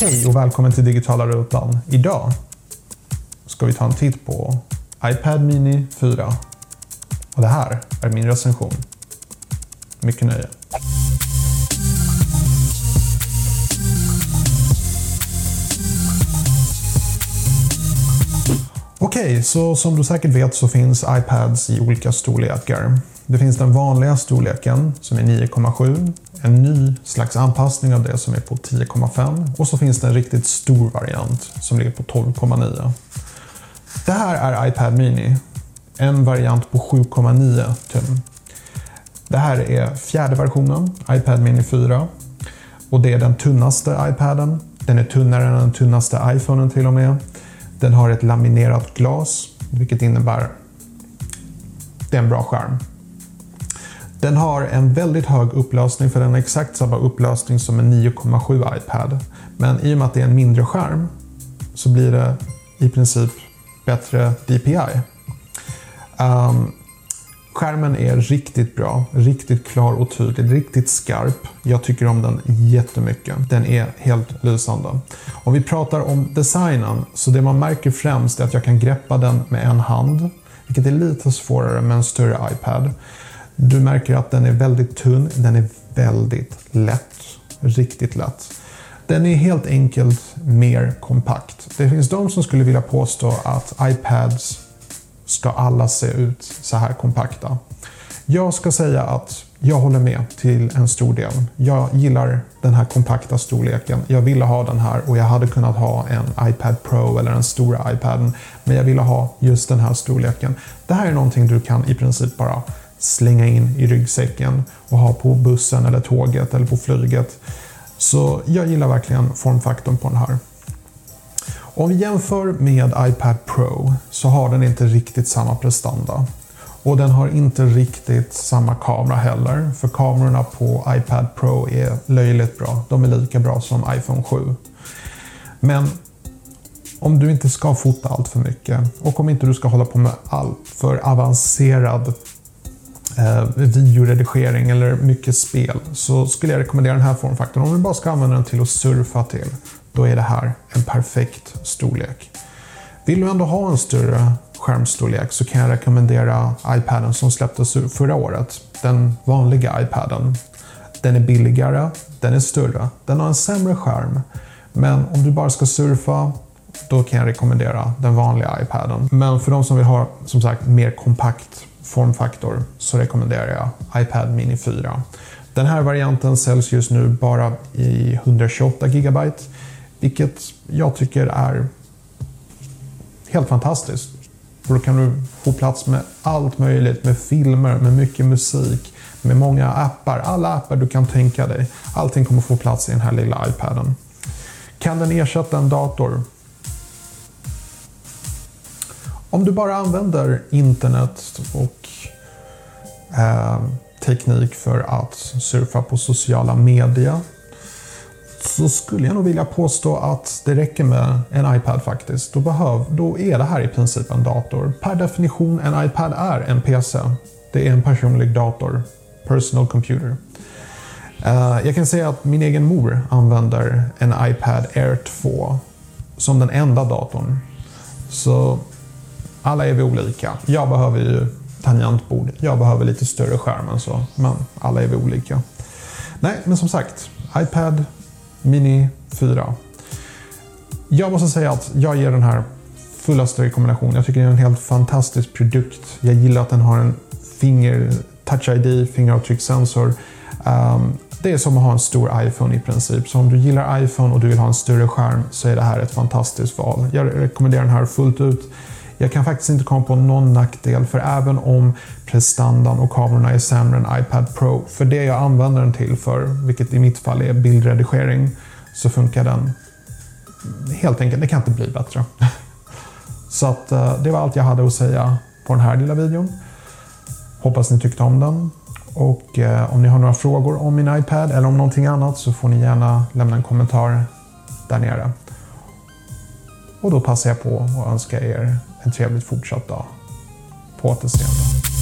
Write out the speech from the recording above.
Hej och välkommen till Digitala Rutan. Idag ska vi ta en titt på iPad Mini 4. Och det här är min recension. Mycket nöje. Okej, okay, så som du säkert vet så finns iPads i olika storlekar. Det finns den vanliga storleken som är 9,7, en ny slags anpassning av det som är på 10,5 och så finns det en riktigt stor variant som ligger på 12,9. Det här är iPad Mini, en variant på 7,9 tum. Typ. Det här är fjärde versionen, iPad Mini 4. Och det är den tunnaste iPaden. Den är tunnare än den tunnaste iPhonen till och med. Den har ett laminerat glas, vilket innebär det är en bra skärm. Den har en väldigt hög upplösning för den har exakt samma upplösning som en 9,7 iPad. Men i och med att det är en mindre skärm så blir det i princip bättre DPI. Um, ehm, skärmen är riktigt bra, riktigt klar och tydlig, riktigt skarp. Jag tycker om den jättemycket. Den är helt lysande. Om vi pratar om designen, så det man märker främst är att jag kan greppa den med en hand, vilket är lite svårare med en större iPad. Du märker att den är väldigt tunn, den är väldigt lätt. Riktigt lätt. Den är helt enkelt mer kompakt. Det finns de som skulle vilja påstå att iPads ska alla se ut så här kompakta. Jag ska säga att jag håller med till en stor del. Jag gillar den här kompakta storleken. Jag ville ha den här och jag hade kunnat ha en iPad Pro eller den stora iPaden. Men jag ville ha just den här storleken. Det här är någonting du kan i princip bara slänga in i ryggsäcken och ha på bussen eller tåget eller på flyget. Så jag gillar verkligen formfaktorn på den här. Om vi jämför med iPad Pro så har den inte riktigt samma prestanda. Och den har inte riktigt samma kamera heller, för kamerorna på iPad Pro är löjligt bra. De är lika bra som iPhone 7. Men om du inte ska fota allt för mycket och om inte du ska hålla på med allt för avancerad eh, videoredigering eller mycket spel så skulle jag rekommendera den här formfaktorn. Om du bara ska använda den till att surfa till, då är det här en perfekt storlek. Vill du ändå ha en större skärmstorlek så kan jag rekommendera iPaden som släpptes förra året. Den vanliga iPaden. Den är billigare, den är större, den har en sämre skärm. Men om du bara ska surfa, då kan jag rekommendera den vanliga iPaden. Men för de som vill ha som sagt mer kompakt formfaktor så rekommenderar jag iPad Mini 4. Den här varianten säljs just nu bara i 128 GB, vilket jag tycker är helt fantastiskt. För då kan du få plats med allt möjligt, med filmer, med mycket musik, med många appar. Alla appar du kan tänka dig. Allting kommer få plats i den här lilla iPaden. Kan den ersätta en dator? Om du bara använder internet och eh, teknik för att surfa på sociala medier så skulle jag nog vilja påstå att det räcker med en iPad faktiskt. Då, behöv, då är det här i princip en dator. Per definition, en iPad är en PC. Det är en personlig dator. Personal computer. Uh, jag kan säga att min egen mor använder en iPad Air 2 som den enda datorn. Så alla är vi olika. Jag behöver ju tangentbord. Jag behöver lite större skärm än så. Men alla är vi olika. Nej, men som sagt. iPad Mini 4. Jag måste säga att jag ger den här fullaste rekommendation. Jag tycker det är en helt fantastisk produkt. Jag gillar att den har en finger, touch ID, fingeravtryckssensor. Um, ehm, det är som att ha en stor iPhone i princip. Så om du gillar iPhone och du vill ha en större skärm så är det här ett fantastiskt val. Jag rekommenderar den här fullt ut. Jag kan faktiskt inte komma på någon nackdel för även om prestandan och kamerorna är sämre än iPad Pro, för det jag använder den till för, vilket i mitt fall är bildredigering, så funkar den helt enkelt, det kan inte bli bättre. Så att eh, det var allt jag hade att säga på den här lilla videon. Hoppas ni tyckte om den. Och eh, om ni har några frågor om min iPad eller om någonting annat så får ni gärna lämna en kommentar där nere. Och då passar jag på att önska er en trevligt fortsatt dag. På återseende.